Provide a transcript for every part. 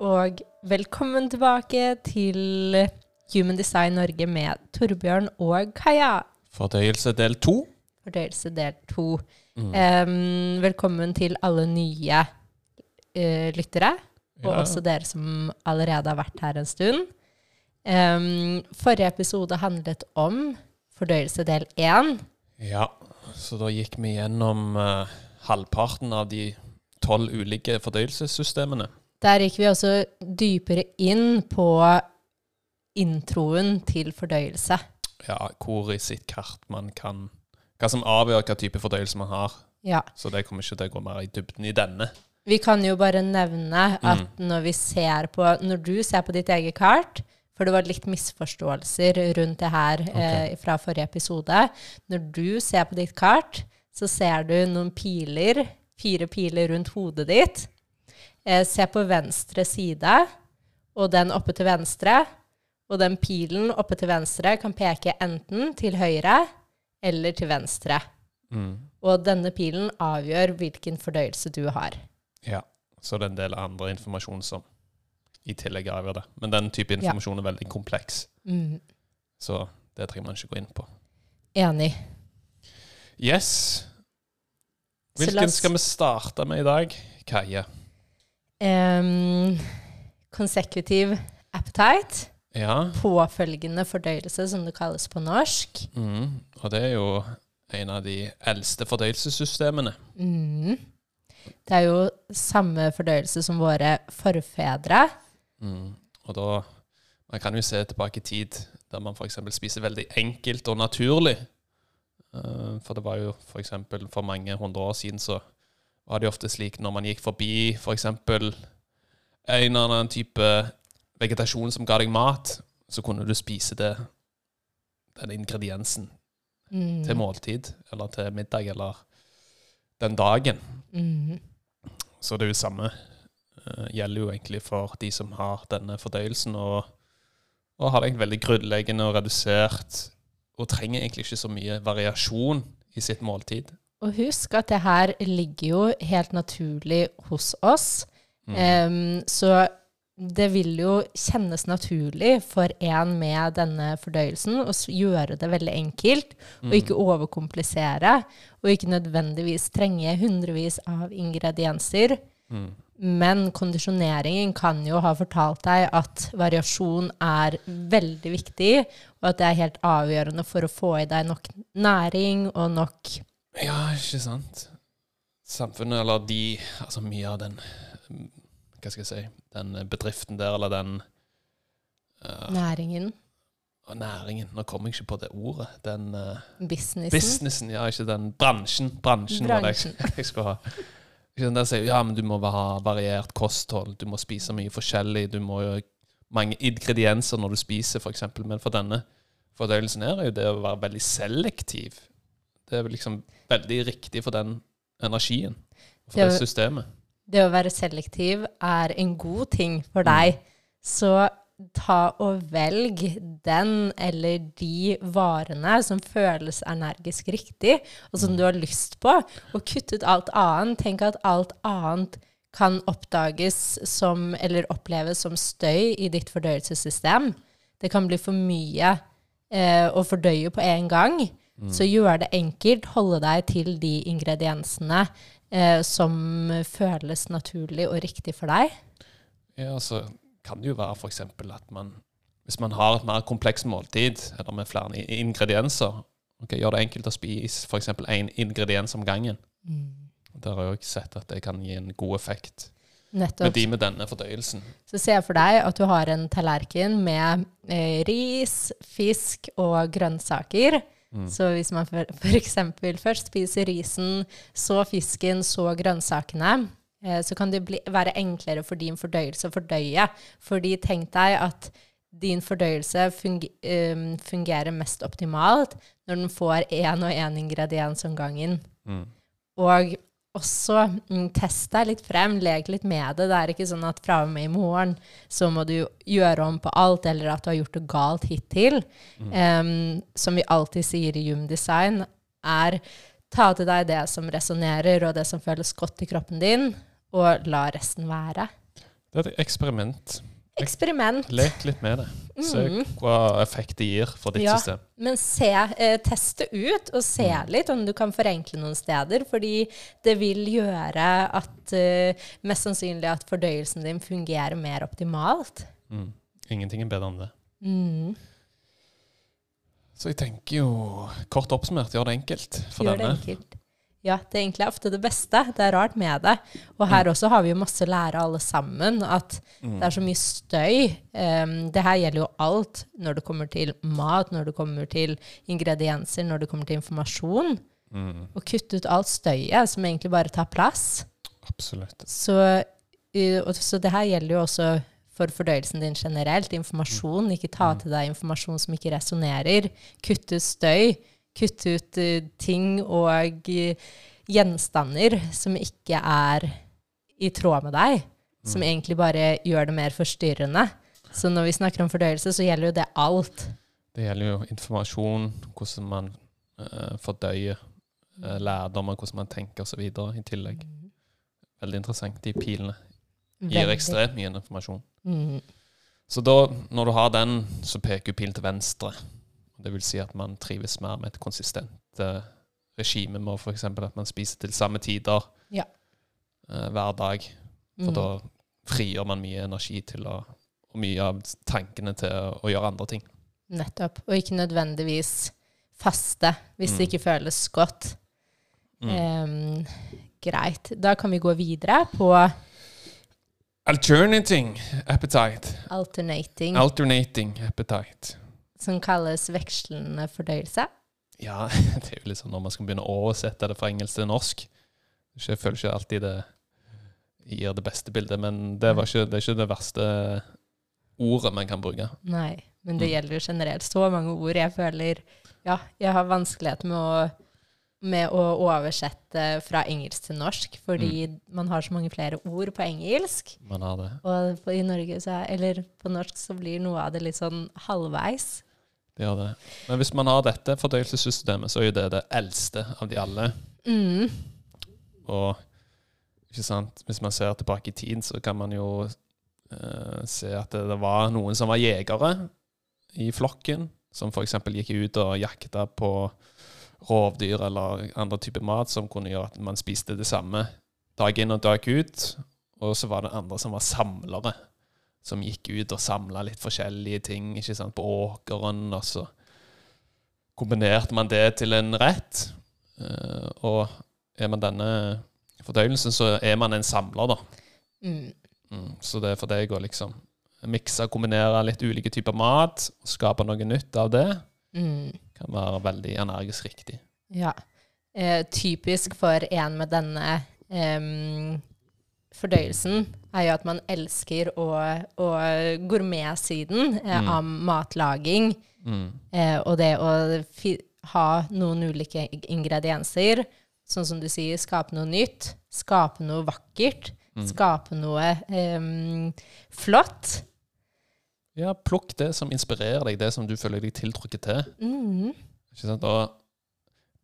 Og velkommen tilbake til Human Design Norge med Torbjørn og Kaja. Fordøyelse del to. Fordøyelse del to. Em, velkommen til alle nye uh, lyttere, og Ja. også dere som allerede har vært her en stund. Um, forrige episode handlet om fordøyelse del én. Ja, så da gikk vi gjennom uh, halvparten av de tolv ulike fordøyelsessystemene. Der gikk vi også dypere inn på introen til fordøyelse. Ja, hvor i sitt kart man kan Hva som avgjør hva type fordøyelse man har. Ja. Så det kommer ikke til å gå mer i dybden i denne. Vi kan jo bare nevne at når vi ser på Når du ser på ditt eget kart For det var litt misforståelser rundt det her eh, fra forrige episode. Når du ser på ditt kart, så ser du noen piler, fire piler rundt hodet ditt. Eh, se på venstre side, og den oppe til venstre. Og den pilen oppe til venstre kan peke enten til høyre eller til venstre. Mm. Og denne pilen avgjør hvilken fordøyelse du har. Ja, så det er en del andre informasjon som i tillegg avgjør det. Men den type informasjon er veldig kompleks, Mm. så det trenger man ikke gå inn på. Enig. Yes. Hvilken skal vi starte med i dag, Kaje? Em, consecutive appetite. Ja, Påfølgende fordøyelse, som det kalles på norsk. mm. og det er jo en av de eldste fordøyelsessystemene. Mm. Det er jo samme fordøyelse som våre forfedre. Mm. Og da Man kan jo se tilbake i tid der man f.eks. spiser veldig enkelt og naturlig. Eh, For det var jo f.eks. For, for mange hundre år siden så var det ofte slik når man gikk forbi f.eks. en eller annen type vegetasjon som ga deg mat, så kunne du spise det, den ingrediensen Mm. til måltid, eller til middag, eller den dagen. Mm. Så det er jo samme uh, gjelder jo egentlig for de som har denne fordøyelsen, og, og har det egentlig veldig grunnleggende og redusert, og trenger egentlig ikke så mye variasjon i sitt måltid. Og husk at det her ligger jo helt naturlig hos oss. Mm. Um, så det vil jo kjennes naturlig for en med denne fordøyelsen å gjøre det veldig enkelt, og ikke overkomplisere, og ikke nødvendigvis trenge hundrevis av ingredienser. Mm. Men kondisjoneringen kan jo ha fortalt deg at variasjon er veldig viktig, og at det er helt avgjørende for å få i deg nok næring og nok Ja, ikke sant? Samfunnet, eller de Altså mye av den Hva skal jeg si Den bedriften der, eller den uh, næringen, Næringen. Nå kommer jeg ikke på det ordet. Den uh, businessen. businessen, ja, ikke den bransjen. Bransjen, var det jeg, jeg skulle ha. Ikke den der sier ja, men du må ha variert kosthold, du må spise mye forskjellig, du må jo mange ingredienser når du spiser, f.eks. Men for denne fordøyelsen her er jo det å være veldig selektiv. Det er liksom veldig riktig for den energien, for Det det systemet. Det å være selektiv er en god ting for deg. Så ta og velg den eller de varene som føles energisk riktig, og som du har lyst på, og kutt ut alt annet. Tenk at alt annet kan oppdages som, eller oppleves som støy i ditt fordøyelsessystem. Det kan bli for mye eh, å fordøye på en gang. Så gjør det enkelt. Holde deg til de ingrediensene eh, som føles naturlig og riktig for deg. Ja, så kan det jo være f.eks. at man Hvis man har et mer komplekst måltid, eller med flere ingredienser, okay, gjør det enkelt å spise f.eks. én ingrediens om gangen. Der har jeg også sett at det kan gi en god effekt med de med denne fordøyelsen. Så ser jeg for deg at du har en tallerken med eh, ris, fisk og grønnsaker. Så hvis man f.eks. først spiser risen, så fisken, så grønnsakene, eh, så kan det bli, være enklere for din fordøyelse å fordøye. Fordi tenk deg at din fordøyelse um, fungerer mest optimalt når den får én og én ingrediens om gangen. Mm. Og også mm, test deg litt frem, lek litt med det. Det er ikke sånn at fra og med i morgen så må du gjøre om på alt, eller at du har gjort det galt hittil. Um, som vi alltid sier i Jum Design, er ta til deg det som resonnerer, og det som føles godt i kroppen din, og la resten være. Det er et eksperiment. Eksperiment. Lek litt med det. Se Mhm. hva effekt det gir for ditt Ja. system. Men se, eh, teste ut, og se litt om du kan forenkle noen steder. Fordi det vil gjøre at eh, mest sannsynlig at fordøyelsen din fungerer mer optimalt. Mm. Ingenting er bedre enn det. Mm. Så jeg tenker jo, kort oppsummert, gjør det enkelt for Gjør det enkelt. Ja, det er egentlig ofte det beste. Det er rart med det. Og Mm. her også har vi jo masse lære alle sammen. At Mm. det er så mye støy. Um, det her gjelder jo alt når det kommer til mat, når det kommer til ingredienser, når det kommer til informasjon. Mm. Og kutte ut alt støyet som egentlig bare tar plass. Absolutt. Så, så det her gjelder jo også for fordøyelsen din generelt. Informasjon. Ikke ta til deg informasjon som ikke resonnerer. Kutte ut støy. Kutte ut uh, ting og uh, gjenstander som ikke er i tråd med deg. Som egentlig bare gjør det mer forstyrrende. Så når vi snakker om fordøyelse, så gjelder jo det alt. Det gjelder jo informasjon, hvordan man uh, fordøyer uh, lærdommer, hvordan man tenker osv. i tillegg. Veldig interessant. De pilene gir ekstremt mye informasjon. Mm. Så da, når du har den, så peker pilen til venstre. Det vil si at man trives mer med et konsistent uh, regime med f.eks. at man spiser til samme tider Ja. uh, hver dag. For Mm. da frigjør man mye energi til å og mye av tankene til å, å gjøre andre ting. Nettopp. Og ikke nødvendigvis faste, hvis det Mm. ikke føles godt. Mm. Um, greit. Da kan vi gå videre på Alternating appetite. alternating, Alternating appetite. Som kalles vekslende fordøyelse. Ja, det er jo sånn når man skal begynne å oversette det fra engelsk til norsk. Jeg føler ikke alltid det gir det beste bildet, men det, var ikke, det er ikke det verste ordet man kan bruke. Nei, men det Mm. gjelder jo generelt. Så mange ord jeg føler Ja, jeg har vanskelighet med å, med å oversette fra engelsk til norsk, fordi Mm. man har så mange flere ord på engelsk. Man har det. Og på, i Norge så er, eller på norsk så blir noe av det litt sånn halvveis. det, gjør det. Men hvis man har dette fordøyelsessystemet, så er jo det det eldste av de alle. Mm. Og ikke sant? hvis man ser tilbake i tid, så kan man jo eh, se at det, det var noen som var jegere i flokken, som f.eks. gikk ut og jakta på rovdyr eller andre typer mat som kunne gjøre at man spiste det samme dag inn og dag ut. Og så var det andre som var samlere, som gikk ut og samla litt forskjellige ting ikke sant, på åkeren. Og så kombinerte man det til en rett. Eh, og er man denne fordøyelsen, så er man en samler, da. Mm. Mm, så det er for deg å liksom mikse, og kombinere litt ulike typer mat, skape noe nytt av det, Mm. Kan være veldig energisk riktig. Ja. Eh, typisk for en med denne eh, fordøyelsen er jo at man elsker å, å gourmetsiden eh, Mm. av matlaging. Mm. Eh, og det å ha noen ulike ingredienser, sånn som du sier, skape noe nytt, skape noe vakkert, Mm. skape noe flott. Ja, plukk det som inspirerer deg, det som du føler deg tiltrukket til. Mm. Ikke sant? Og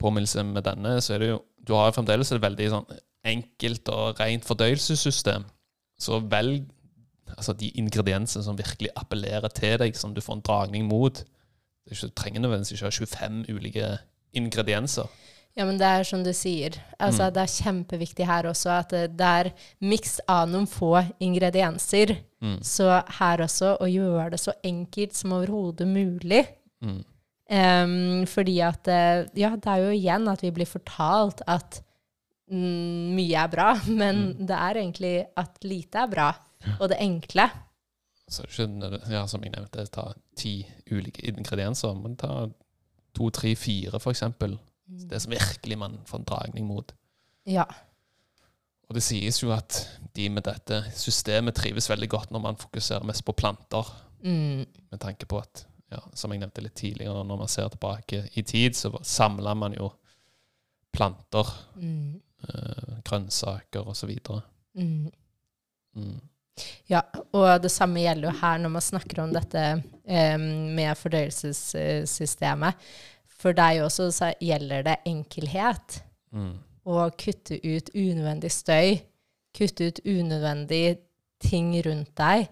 påminnelse med denne, så er det jo Du har jo fremdeles et veldig sånn enkelt og rent fordøyelsessystem. Så velg altså de ingrediensene som virkelig appellerer til deg, som du får en dragning mot. Du trenger nødvendigvis ikke ha 25 ulike ingredienser. Ja, men det er som du sier. Altså, Mm. Det er kjempeviktig her også at det, det er miks av noen få ingredienser. Mm. Så her også å gjøre det så enkelt som overhodet mulig. Mm. Um, fordi at eh, Ja, det er jo igjen at vi blir fortalt at mm, mye er bra, men Mm. det er egentlig at lite er bra. Og det enkle. Så skjønner du, ja, som jeg nevnte, ta ti ulike ingredienser, men ta to, tre, fire, for eksempel. Det som virkelig man får en dragning mot. Ja. Og det sies jo at de med dette systemet trives veldig godt når man fokuserer mest på planter. Mm. Med tanke på at, ja, som jeg nevnte litt tidligere, når man ser tilbake i tid, så samler man jo planter, Mm. eh, grønnsaker osv. Mm. Mm. Ja, og det samme gjelder jo her når man snakker om dette eh, med fordøyelsessystemet. For deg også så gjelder det enkelhet. Mm. Å kutte ut unødvendig støy. Kutte ut unødvendige ting rundt deg.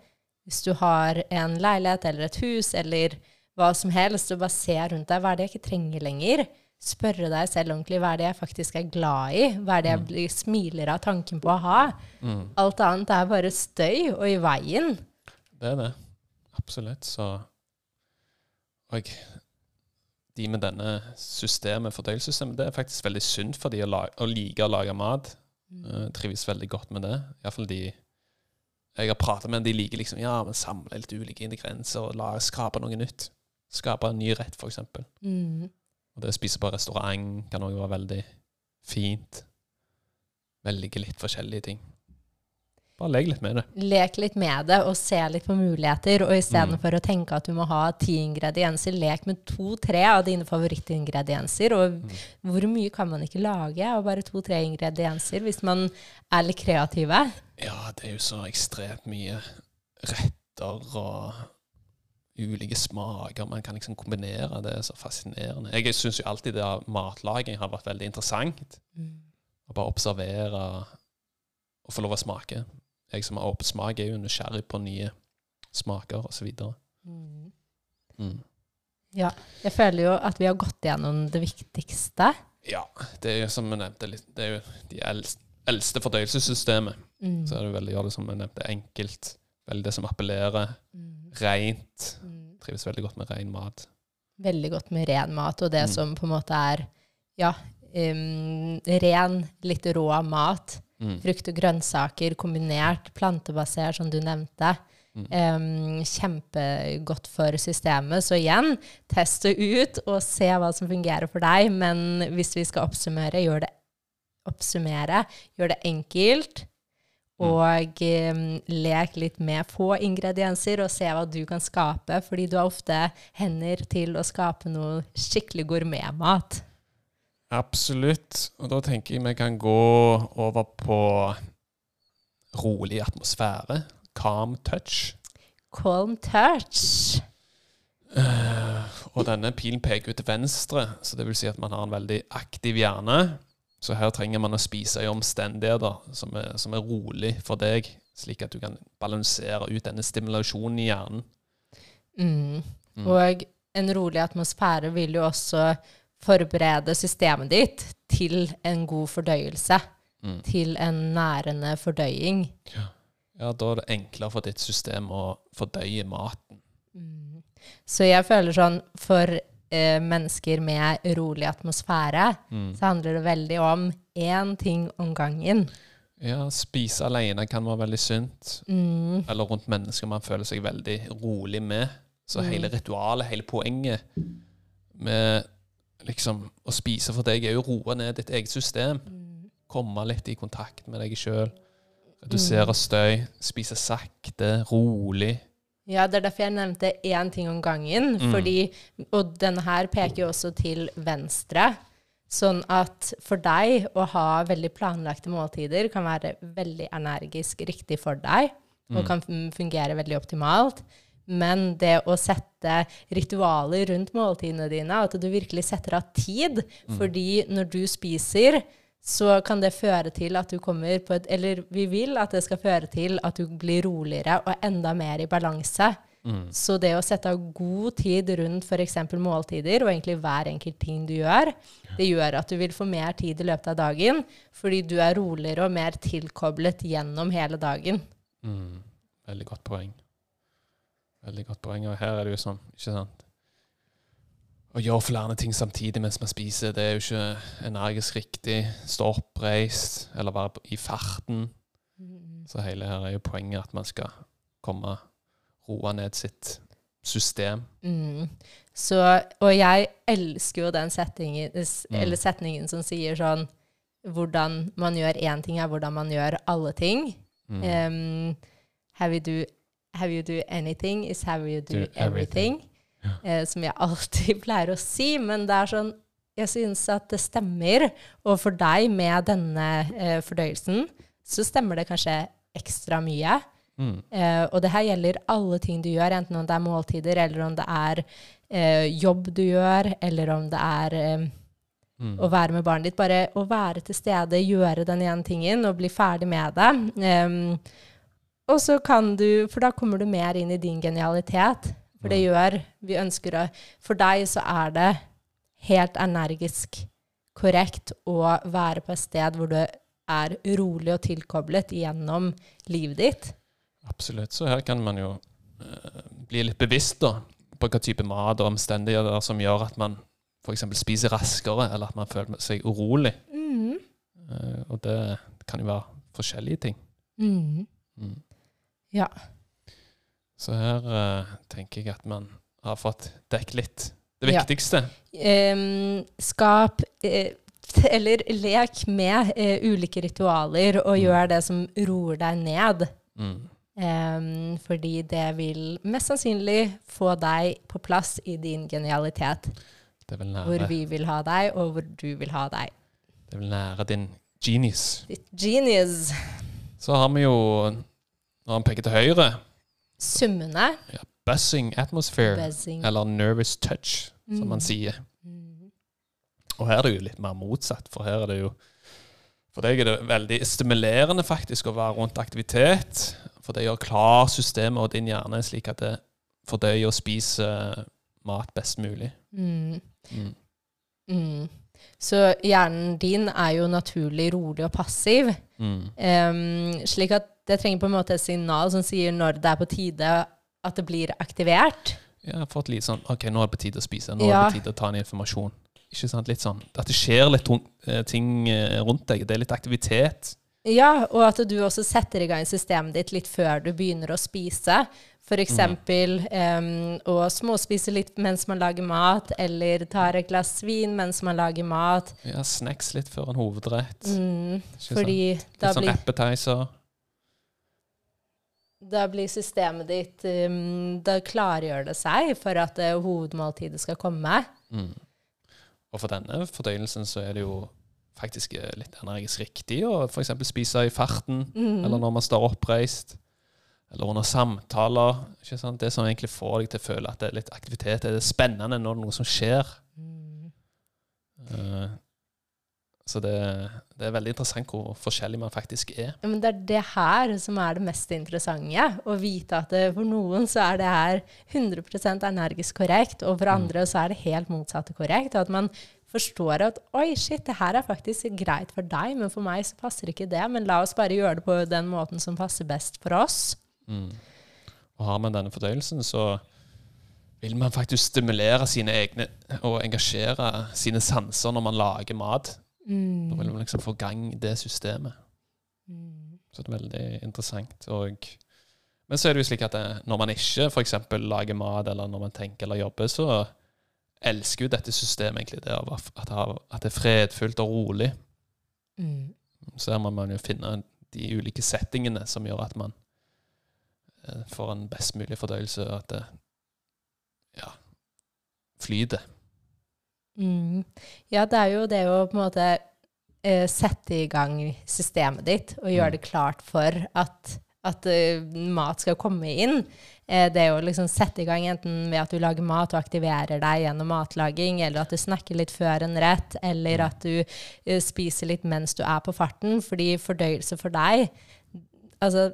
Hvis du har en leilighet eller et hus eller hva som helst, og bare se rundt deg hva er det jeg ikke trenger lenger. Spørre deg selv ordentlig hva er det jeg faktisk er glad i. Hva er det jeg blir, smiler av tanken på å ha. Mm. Alt annet er bare støy og i veien. Det er det. Absolutt. Så Og de med denne systemet, fordøyelsessystemet, det er faktisk veldig sunt for de å, la, å like å lage mat. Uh, trives veldig godt med det. Iallfall de jeg har pratet med, de liker liksom ja, men samle litt ulike ingredienser og la, skape noe nytt. Skape en ny rett, f.eks. Mm. Og det å spise på restaurant kan òg være veldig fint. Velge litt forskjellige ting. Bare lek litt med det. Lek litt med det og se litt på muligheter. Og istedenfor Mm. å tenke at du må ha ti ingredienser, lek med to-tre av dine favorittingredienser. Og Mm. hvor mye kan man ikke lage av bare to-tre ingredienser hvis man er litt kreative? Ja, det er jo så ekstremt mye retter og ulike smaker. Man kan liksom kombinere. Det er så fascinerende. Jeg syns jo alltid det av matlaging har vært veldig interessant. Å bare observere og få lov å smake. Jeg som har åpen smak, er jo nysgjerrig på nye smaker osv. Mm. Mm. Ja. Jeg føler jo at vi har gått gjennom det viktigste. Ja, det er jo som jeg nevnte, det er jo de eldste fordøyelsessystemet. Mm. Så er det veldig, ja, det som jeg nevnte, enkelt. Veldig det som appellerer. Mm. Rent. Mm. Trives veldig godt med ren mat. Veldig godt med ren mat, og det Mm. som på en måte er ja, um, ren, litt rå mat. Mm. Frukt og grønnsaker kombinert, plantebasert, som du nevnte. Mm. Um, kjempegodt for systemet. Så igjen, test det ut og se hva som fungerer for deg. Men hvis vi skal oppsummere, gjør det, oppsummere, gjør det enkelt. Mm. Og um, lek litt med få ingredienser og se hva du kan skape. Fordi du har ofte hender til å skape noe skikkelig gourmetmat. Absolutt. Og da tenker jeg vi kan gå over på rolig atmosfære. Calm touch. Calm touch. Uh, og denne pilen peker ut til venstre, så det vil si at man har en veldig aktiv hjerne. Så her trenger man å spise i omstendigheter som er, som er rolig for deg, slik at du kan balansere ut denne stimulasjonen i hjernen. Mm. Mm. Og en rolig atmosfære vil jo også forberede systemet ditt til en god fordøyelse. Mm. Til en nærende fordøying. Ja, da er det enklere for ditt system å fordøye maten. Mm. Så jeg føler sånn for eh, mennesker med rolig atmosfære, Mm. så handler det veldig om én ting om gangen. Ja, spise alene kan være veldig sunt. Mm. Eller rundt mennesker man føler seg veldig rolig med. Så Mm. hele ritualet, hele poenget med liksom å spise for deg, er jo å roe ned ditt eget system. Mm. Komme litt i kontakt med deg sjøl. Redusere støy. Spise sakte, rolig. Ja, det er derfor jeg nevnte én ting om gangen. Mm. Fordi, og denne her peker jo også til venstre. Sånn at for deg å ha veldig planlagte måltider kan være veldig energisk riktig for deg, og Mm. kan fungere veldig optimalt. Men det å sette ritualer rundt måltidene dine, at du virkelig setter av tid, fordi når du spiser, så kan det føre til at du kommer på et Eller vi vil at det skal føre til at du blir roligere og enda mer i balanse. Mm. Så det å sette av god tid rundt f.eks. måltider, og egentlig hver enkelt ting du gjør, det gjør at du vil få mer tid i løpet av dagen, fordi du er roligere og mer tilkoblet gjennom hele dagen. Mm. Veldig godt poeng. Veldig godt poeng. Og her er det jo sånn, ikke sant Å gjøre flere ting samtidig mens man spiser, det er jo ikke energisk riktig. Stå oppreist, eller være i farten. Så hele her er jo poenget at man skal komme roe ned sitt system. Mm. Så, og jeg elsker jo den setningen, Mm. eller setningen som sier sånn hvordan man gjør én ting, er hvordan man gjør alle ting. Mm. Um, her vil do, how you do anything is how you do, Do everything. everything. Eh, som jeg alltid pleier å si. Men det er sånn Jeg syns at det stemmer. Og for deg med denne eh, fordøyelsen, så stemmer det kanskje ekstra mye. Mm. Eh, og det her gjelder alle ting du gjør, enten om det er måltider, eller om det er eh, jobb du gjør, eller om det er eh, Mm. å være med barnet ditt. Bare å være til stede, gjøre den ene tingen og bli ferdig med det. Em, og så kan du For da kommer du mer inn i din genialitet. For det gjør Vi ønsker å For deg så er det helt energisk korrekt å være på et sted hvor du er rolig og tilkoblet gjennom livet ditt. Absolutt. Så her kan man jo uh, bli litt bevisst da, på hva type mat og omstendigheter som gjør at man f.eks. spiser raskere, eller at man føler seg urolig. Mm. Uh, og det kan jo være forskjellige ting. Mm. Mm. Ja. Så her uh, tenker jeg at man har fått dekket litt det Ja. viktigste. Skap uh, eller lek med uh, ulike ritualer og Mm. gjør det som roer deg ned. Mm. Um, fordi det vil mest sannsynlig få deg på plass i din genialitet. Hvor vi vil ha deg, og hvor du vil ha deg. det vil nære din genius. Ditt genius. Så har vi jo, når han peker til høyre, Summende. buzzing atmosphere, Buzzing. eller nervous touch, som man Mm. sier. Mm. Og her er det jo litt mer motsatt, for her er det jo For deg er det veldig stimulerende faktisk å være rundt aktivitet. For det gjør klar systemet og din hjerne slik at det fordøyer og spiser mat best mulig. Mm. Mm. Mm. Så hjernen din er jo naturlig rolig og passiv. Mm. Um, slik at det trenger på en måte et signal som sier når det er på tide at det blir aktivert. Jeg har fått litt sånn OK, nå er det på tide å spise. Nå Ja. er det på tide å ta inn informasjon. Ikke sant? Litt sånn at det skjer litt eh, ting eh, rundt deg. Det er litt aktivitet. Ja, og at du også setter i gang systemet ditt litt før du begynner å spise. For eksempel Um, å småspise litt mens man lager mat, eller tar et glass vin mens man lager mat. Ja, snacks litt før en hovedrett. Mm, fordi sånn, da Litt sånn blir, appetizer. Da blir systemet ditt um, Da klargjør det seg for at uh, hovedmåltidet skal komme. Mm. Og for denne fordøyelsen så er det jo faktisk eh, litt energisk riktig å f.eks. spise i farten, Mm. eller når man står oppreist, eller under samtaler. Ikke sant? Det som egentlig får deg til å føle at det er litt aktivitet, det er spennende når det er noe som skjer. Mm. Eh, så det, det er veldig interessant hvor forskjellig man faktisk er. Ja, men det er det her som er det mest interessante. Å vite at det, for noen så er det her 100 energisk korrekt, og for andre så er det helt motsatte korrekt. Og at man forstår at oi, shit, det her er faktisk greit for deg, men for meg så passer ikke det. Men la oss bare gjøre det på den måten som passer best for oss. Mm. Og har man denne fordøyelsen, så vil man faktisk stimulere sine egne og engasjere sine sanser når man lager mat. Da vil man liksom få gang det systemet. Mm. Så det er veldig interessant. Og, men så er det jo slik at det, når man ikke f.eks. lager mat, eller når man tenker eller jobber, så elsker jo dette systemet egentlig det av at at det er fredfullt og rolig. Mm. Så her må man jo finne de ulike settingene som gjør at man eh, får en best mulig fordøyelse, og at det ja, flyter. Mm. Ja, det er jo det å på en måte eh, sette i gang systemet ditt og gjøre Mm. det klart for at, at eh, mat skal komme inn. Eh, det å liksom sette i gang enten ved at du lager mat og aktiverer deg gjennom matlaging, eller at du snakker litt før en rett, eller Mm. at du spiser litt mens du er på farten. Fordi fordøyelse for deg Altså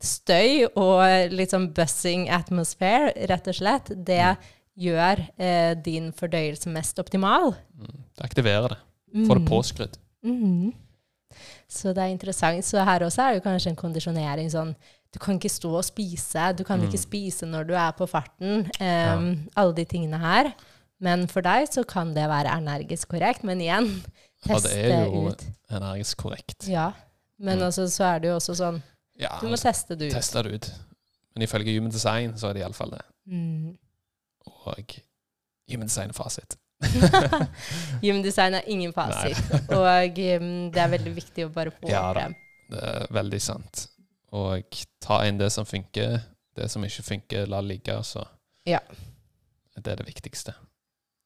støy og litt sånn buzzing atmosphere, rett og slett, det gjør eh, din fordøyelse mest optimal. Mm. Det aktiverer det. Får det påskrudd. Mm. Så det er interessant. Så her også er det kanskje en kondisjonering sånn Du kan ikke stå og spise. Du kan ikke Mm. spise når du er på farten. em, Alle de tingene her. Men for deg så kan det være energisk korrekt. Men igjen, Ja, teste det er jo ut. energisk korrekt. Ja. Men Mm. altså, så er det jo også sånn Ja, Du må teste det ut. teste det ut. Men ifølge Human Design så er det iallfall det. Mm. Og Human Design er fasit. Gymdesign er ingen fasit. Og um, det er veldig viktig å bare få Ja frem. Det er veldig sant. Og ta inn det som funker. Det som ikke funker, la ligge. Så Ja. det er det viktigste.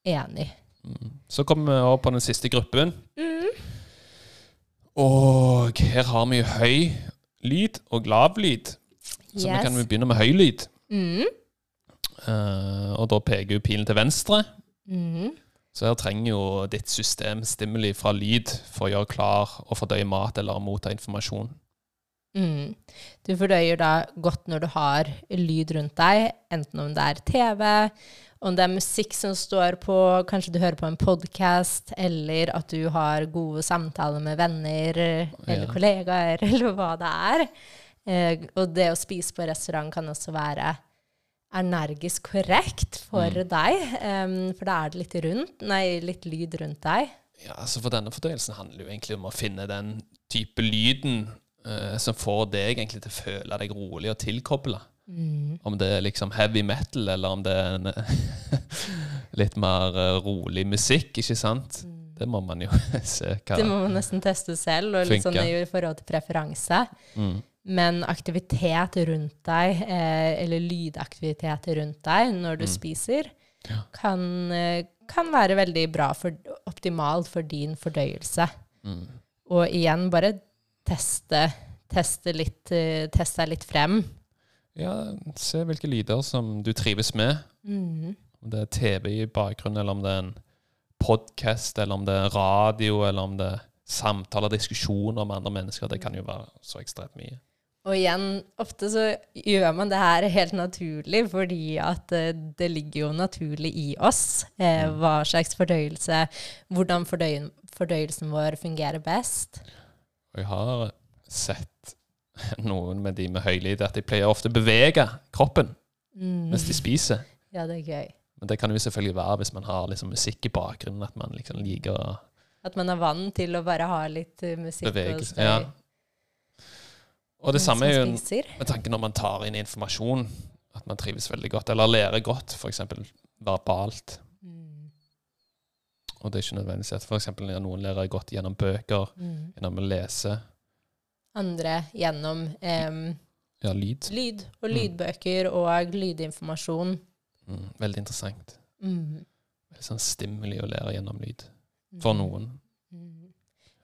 Enig. Mm. Så kommer vi over på den siste gruppen. Mm. Og her har vi høy lyd og lav lyd. Så vi kan begynne med høy lyd. Mm. Eh, og da peker jo pilen til venstre. Mm. Så her trenger jo ditt system stimuli fra lyd for å gjøre klar og fordøye mat eller motta informasjon. Mm. Du fordøyer da godt når du har lyd rundt deg, enten om det er TV, om det er musikk som står på, kanskje du hører på en podkast, eller at du har gode samtaler med venner eller Ja. kollegaer, eller hva det er. Eh, og det å spise på restaurant kan også være energisk korrekt for Mm. deg, Um, for da er det litt, rundt, nei, litt lyd rundt deg. Ja, altså For denne fordøyelsen handler jo egentlig om å finne den type lyden uh, som får deg egentlig til å føle deg rolig og tilkobla. Mm. Om det er liksom heavy metal, eller om det er en litt mer eh, rolig musikk, ikke sant? Det må man jo se hva Mm. Det må man nesten teste selv, og litt sånn Funker. i forhold til preferanse. mm. Men aktivitet rundt deg, eh, eller lydaktivitet rundt deg når du Mm. spiser, Ja. kan, eh, kan være veldig bra, for, optimalt for din fordøyelse. Mm. Og igjen, bare teste, teste, litt, eh, teste deg litt frem. Ja, se hvilke lyder som du trives med. Mm. Om det er TV i bakgrunnen, eller om det er en podkast, eller om det er radio, eller om det er samtaler, diskusjoner med andre mennesker. Det kan jo være så ekstremt mye. Og igjen, ofte så gjør man det her helt naturlig, fordi at eh, det ligger jo naturlig i oss. Eh, Mm. hva slags fordøyelse, hvordan fordøy, fordøyelsen vår fungerer best. Og jeg har sett noen med de med høylyd at de pleier ofte å bevege kroppen Mm. mens de spiser. Ja, det er gøy. Men det kan jo selvfølgelig være hvis man har liksom musikk i bakgrunnen, at man liksom liker å At man er vant til å bare ha litt musikk musikk og støy. Ja. Og det samme er jo med tanke når man tar inn informasjon, at man trives veldig godt, eller lærer godt, f.eks. verbalt. Mm. Og det er ikke nødvendigvis at f.eks. noen lærer godt gjennom bøker, Mm. gjennom å lese Andre gjennom em, ja, lyd. lyd og Mm. lydbøker og lydinformasjon. Mm, veldig interessant. Mm. Veldig sånn stimuli å lære gjennom lyd. For Mm. noen. Mm.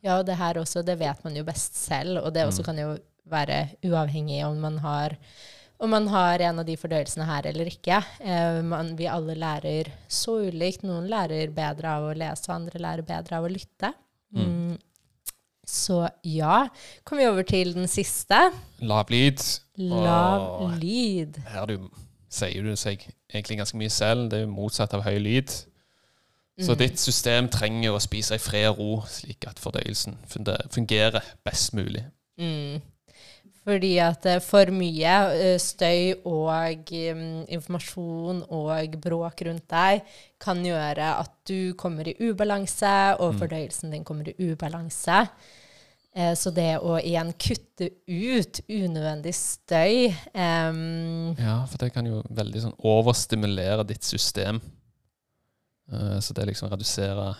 Ja, og det her også, det vet man jo best selv, og det også Mm. kan jo være uavhengig om man har om man har en av de fordøyelsene her eller ikke. Eh, man, vi alle lærer så ulikt. Noen lærer bedre av å lese, andre lærer bedre av å lytte. Mm. Mm. Så ja. Kommer vi over til den siste. Lav lyd. Lav lyd. Her du, sier du seg egentlig ganske mye selv. Det er motsatt av høy lyd. Så Mm. ditt system trenger å spise i fred og ro, slik at fordøyelsen fungerer best mulig. Mm. Fordi at eh, for mye eh, støy og mm, informasjon og bråk rundt deg kan gjøre at du kommer i ubalanse, og Mm. fordøyelsen din kommer i ubalanse. Eh, så det å igjen kutte ut unødvendig støy um, Ja, for det kan jo veldig sånn overstimulere ditt system. Så det liksom redusere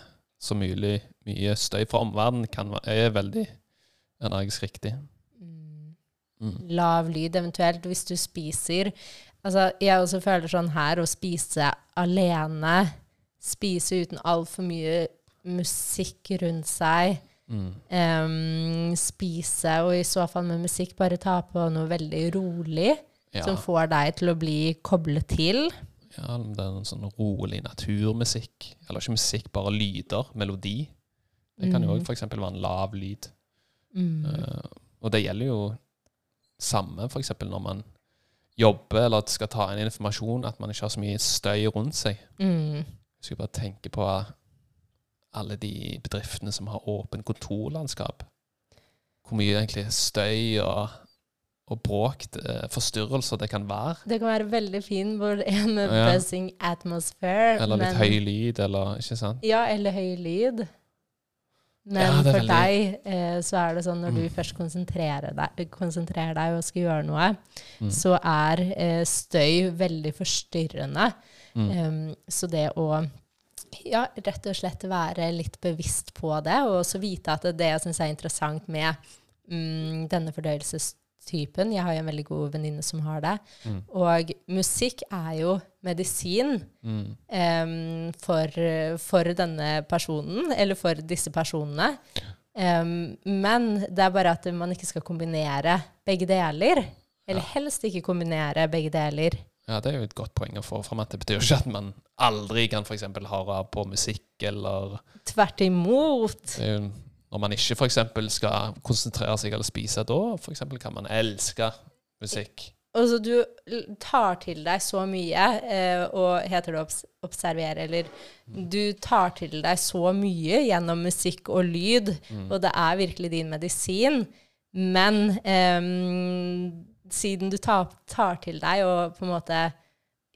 så mye, mye støy fra omverdenen er veldig energisk riktig. Mm, Mm. lav lyd eventuelt hvis du spiser. Altså, jeg også føler sånn her å spise alene, spise uten altfor mye musikk rundt seg, Mm. Um, spise, og i så fall med musikk, bare ta på noe veldig rolig, Ja. som får deg til å bli koblet til. ja, det er en sånn rolig naturmusikk. Eller ikke musikk, bare lyder. Melodi. Det kan jo Mm. òg f.eks. være en lav lyd. Mm. Uh, og det gjelder jo samme f.eks. når man jobber eller skal ta inn informasjon, at man ikke har så mye støy rundt seg. Mm. Jeg skal bare tenke på alle de bedriftene som har åpent kontorlandskap. Hvor mye egentlig støy og, og bråk, forstyrrelser det kan være. Det kan være veldig fin hvor en Ja. buzzing atmosphere. Eller litt men- høy lyd, eller ikke sant? Ja, eller høy lyd. Men Ja, for veldig- deg eh, så er det sånn når du Mm. først konsentrerer deg, konsentrerer deg og skal gjøre noe, Mm. så er eh, støy veldig forstyrrende. Mm. Um, så det å Ja, rett og slett være litt bevisst på det, og også vite at det jeg syns er interessant med mm, denne fordøyelsestypen Jeg har jo en veldig god venninne som har det. Mm. Og musikk er jo medisin Mm. um, for, for denne personen, eller for disse personene. Um, men det er bare at man ikke skal kombinere begge deler. Eller helst ikke kombinere begge deler. Ja, det er jo et godt poeng å få fram. At det betyr jo ikke at man aldri kan f.eks. høre på musikk, eller Tvert imot. det er jo, Når man ikke f.eks. skal konsentrere seg eller spise, da for eksempel kan man elske musikk. Altså, du tar til deg så mye, eh, og heter det obs observere, eller du tar til deg så mye gjennom musikk og lyd, og det er virkelig din medisin. Men eh, siden du tar, tar til deg og på en måte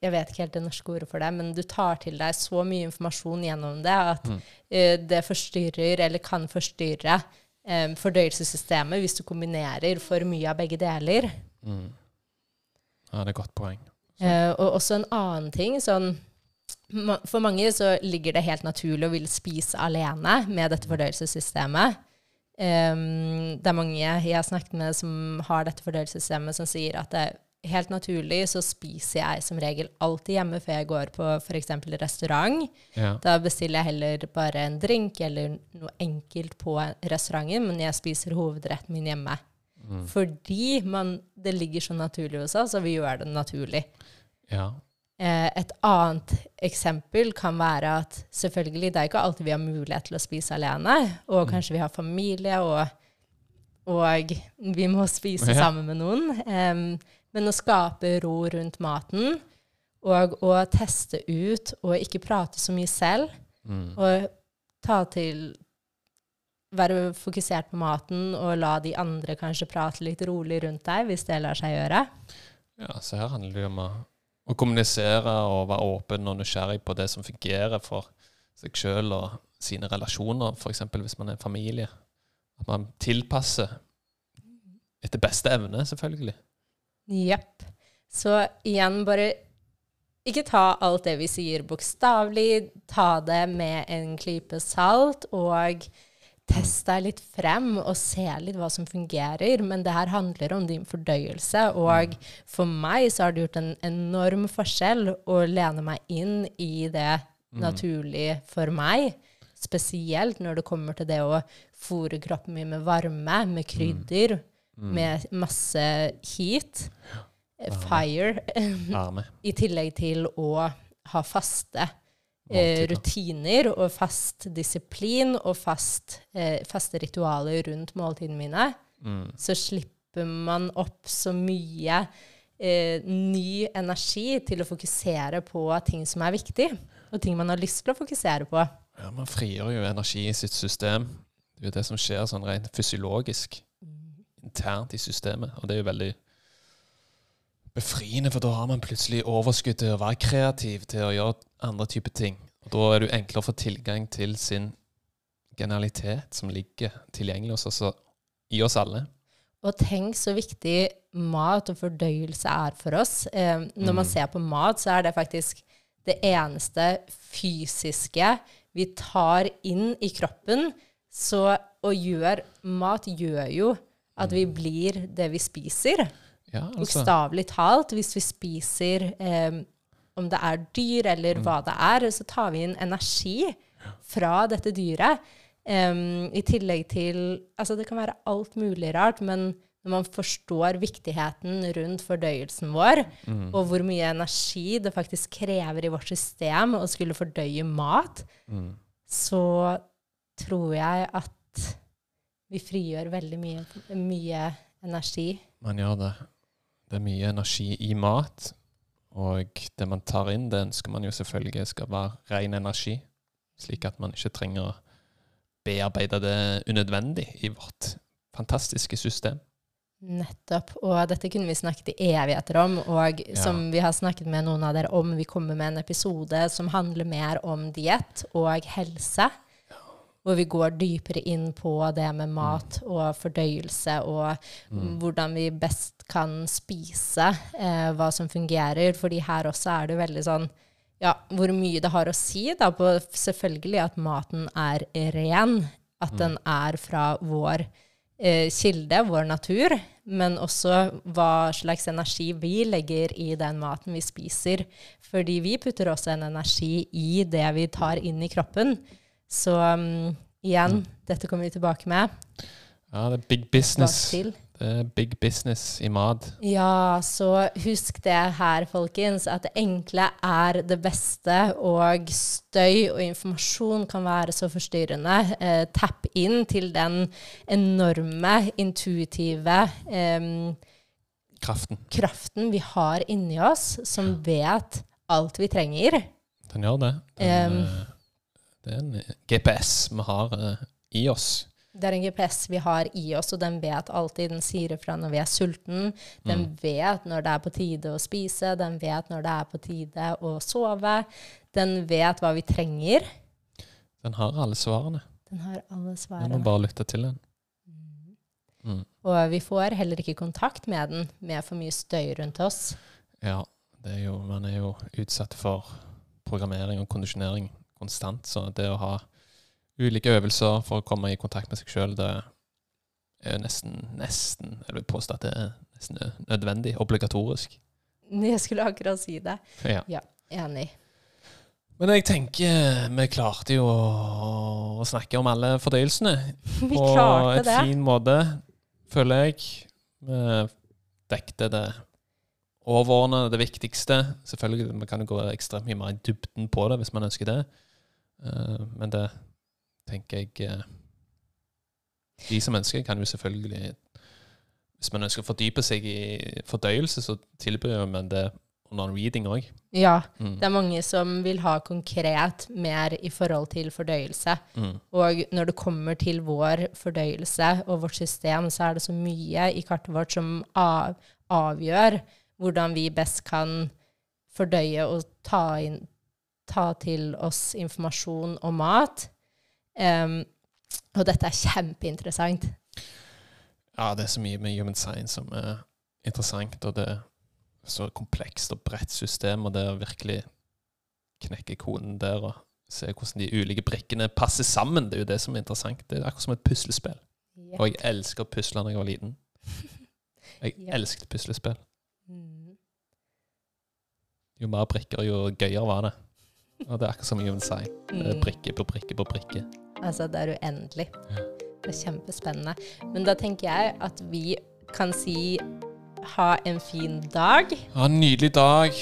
Jeg vet ikke helt det norske ordet for det, men du tar til deg så mye informasjon gjennom det at eh, det forstyrrer, eller kan forstyrre, um, fordøyelsessystemet hvis du kombinerer for mye av begge deler. Mm. Ja, det er et godt poeng. Uh, og også en annen ting sånn, For mange så ligger det helt naturlig å ville spise alene med dette fordøyelsessystemet. Um, det er mange jeg har snakket med som har dette fordøyelsessystemet, som sier at det helt naturlig så spiser jeg som regel alltid hjemme før jeg går på f.eks. restaurant. Ja. Da bestiller jeg heller bare en drink eller noe enkelt på restauranten, men jeg spiser hovedretten min hjemme. Fordi man, det ligger så naturlig hos oss, og vi gjør det naturlig. ja. Eh, et annet eksempel kan være at selvfølgelig, det er ikke alltid vi har mulighet til å spise alene, og kanskje vi har familie, og, og vi må spise Ja. sammen med noen. Em, men å skape ro rundt maten, og å teste ut, og ikke prate så mye selv, Mm. og ta til Være fokusert på maten, og la de andre kanskje prate litt rolig rundt deg, hvis det lar seg gjøre. ja, så her handler det jo om å, kommunisere og være åpen og nysgjerrig på det som fungerer for seg sjøl og sine relasjoner, f.eks. hvis man er en familie. At man tilpasser etter beste evne, selvfølgelig. Jepp. Så igjen, bare ikke ta alt det vi sier bokstavelig. Ta det med en klype salt, og test deg litt frem og se litt hva som fungerer. Men det her handler om din fordøyelse, og for meg så har det gjort en enorm forskjell å lene meg inn i det naturlige for meg. Spesielt når det kommer til det å fòre kroppen min med varme, med krydder, med masse heat, eh, fire, i tillegg til å ha faste eh, rutiner og fast disiplin og fast, eh, faste ritualer rundt måltidene mine, Mm. så slipper man opp så mye eh, ny energi til å fokusere på ting som er viktig, og ting man har lyst til å fokusere på. Ja, Man frigjør jo energi i sitt system. Det er jo det som skjer sånn rent fysiologisk internt i systemet. Og det er jo veldig befriende, for da har man plutselig overskudd til å være kreativ, til å gjøre andre typer ting. Og da er det jo enklere å få tilgang til sin genialitet som ligger tilgjengelig hos oss, i oss alle. Og tenk så viktig mat og fordøyelse er for oss. Eh, når man ser på mat, så er det faktisk det eneste fysiske vi tar inn i kroppen. Så å gjøre Mat gjør jo at vi blir det vi spiser. Ja, altså. Bokstavelig talt. Hvis vi spiser eh, om det er dyr eller hva det er, så tar vi inn energi fra dette dyret. Um, I tillegg til Altså, det kan være alt mulig rart, men når man forstår viktigheten rundt fordøyelsen vår, og hvor mye energi det faktisk krever i vårt system å skulle fordøye mat, Mm. så tror jeg at vi frigjør veldig mye, mye energi. Man gjør det. Det er mye energi i mat, og det man tar inn, det ønsker man jo selvfølgelig skal være ren energi, slik at man ikke trenger å bearbeide det unødvendig i vårt fantastiske system. Nettopp. Og dette kunne vi snakket i evigheter om, og som vi har snakket med noen av dere om, vi kommer med en episode som handler mer om diett og helse. Hvor vi går dypere inn på det med mat og fordøyelse, og hvordan vi best kan spise, eh, hva som fungerer. Fordi her også er det veldig sånn ja, hvor mye det har å si da, på selvfølgelig at maten er ren, at Mm. den er fra vår eh, kilde, vår natur, men også hva slags energi vi legger i den maten vi spiser. Fordi vi putter også en energi i det vi tar inn i kroppen. Så um, igjen, dette kommer vi tilbake med. Ja, det er big business. Det er big business i mat. Ja, så husk det her, folkens, at det enkle er det beste, og støy og informasjon kan være så forstyrrende. Eh, tapp inn til den enorme, intuitive eh, Kraften. kraften vi har inni oss, som vet alt vi trenger. Den gjør det. Den, Um. Det er en GPS vi har uh, i oss. Det er en GPS vi har i oss, og den vet alltid. Den sier ifra når vi er sulten. Den vet når det er på tide å spise. Den vet når det er på tide å sove. Den vet hva vi trenger. Den har alle svarene. Den har alle svarene. Vi må bare lytte til den. Mm. Og vi får heller ikke kontakt med den med for mye støy rundt oss. Ja, det er jo, man er jo utsatt for programmering og kondisjonering konstant, så det å ha ulike øvelser for å komme i kontakt med seg sjøl, det er nesten, nesten Jeg vil påstå at det er nesten nødvendig. Obligatorisk. Jeg skulle akkurat si det. Ja. Enig. Men jeg tenker vi klarte jo å, snakke om alle fordøyelsene på et det. fin måte, føler jeg. Vi dekte det overordnede, det viktigste. Selvfølgelig, vi kan jo gå ekstremt mye mer i dybden på det hvis man ønsker det. Eh, men det tenker jeg eh, De som ønsker, kan jo selvfølgelig Hvis man ønsker å fordype seg i fordøyelse, så tilbyr man det under reading òg. Ja. Mm. Det er mange som vil ha konkret mer i forhold til fordøyelse. Mm. Og når det kommer til vår fordøyelse og vårt system, så er det så mye i kartet vårt som av, avgjør hvordan vi best kan fordøye og ta, inn, ta til oss informasjon og mat. Um, og dette er kjempeinteressant. Ja, det er så mye med human science som er interessant, og det er så komplekst og bredt system, og det å virkelig knekke koden der og se hvordan de ulike brikkene passer sammen, det er jo det som er interessant. Det er akkurat som et puslespill. Og jeg elsker å pusle når jeg var liten. Jeg yep. elsket puslespill. Mm. Jo mer brikker, jo gøyere var det. Og det er akkurat som Even sier. Er Mm. brikke på brikke på brikke. Altså, det er uendelig. Ja. Det er kjempespennende. Men da tenker jeg at vi kan si ha en fin dag. Ha en nydelig dag.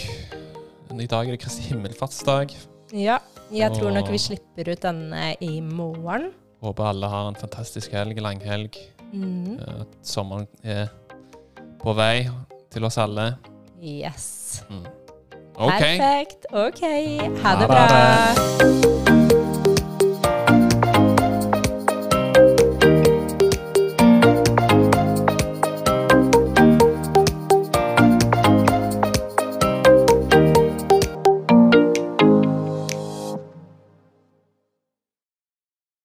I dag er det Kristi himmelfartsdag. Ja, jeg tror nok vi slipper ut denne i morgen. Håper alle har en fantastisk helg, langhelg. Mm. At sommeren er på vei til oss alle. Yes. Mm. OK. Perfekt. OK. Ha Ha det det. bra.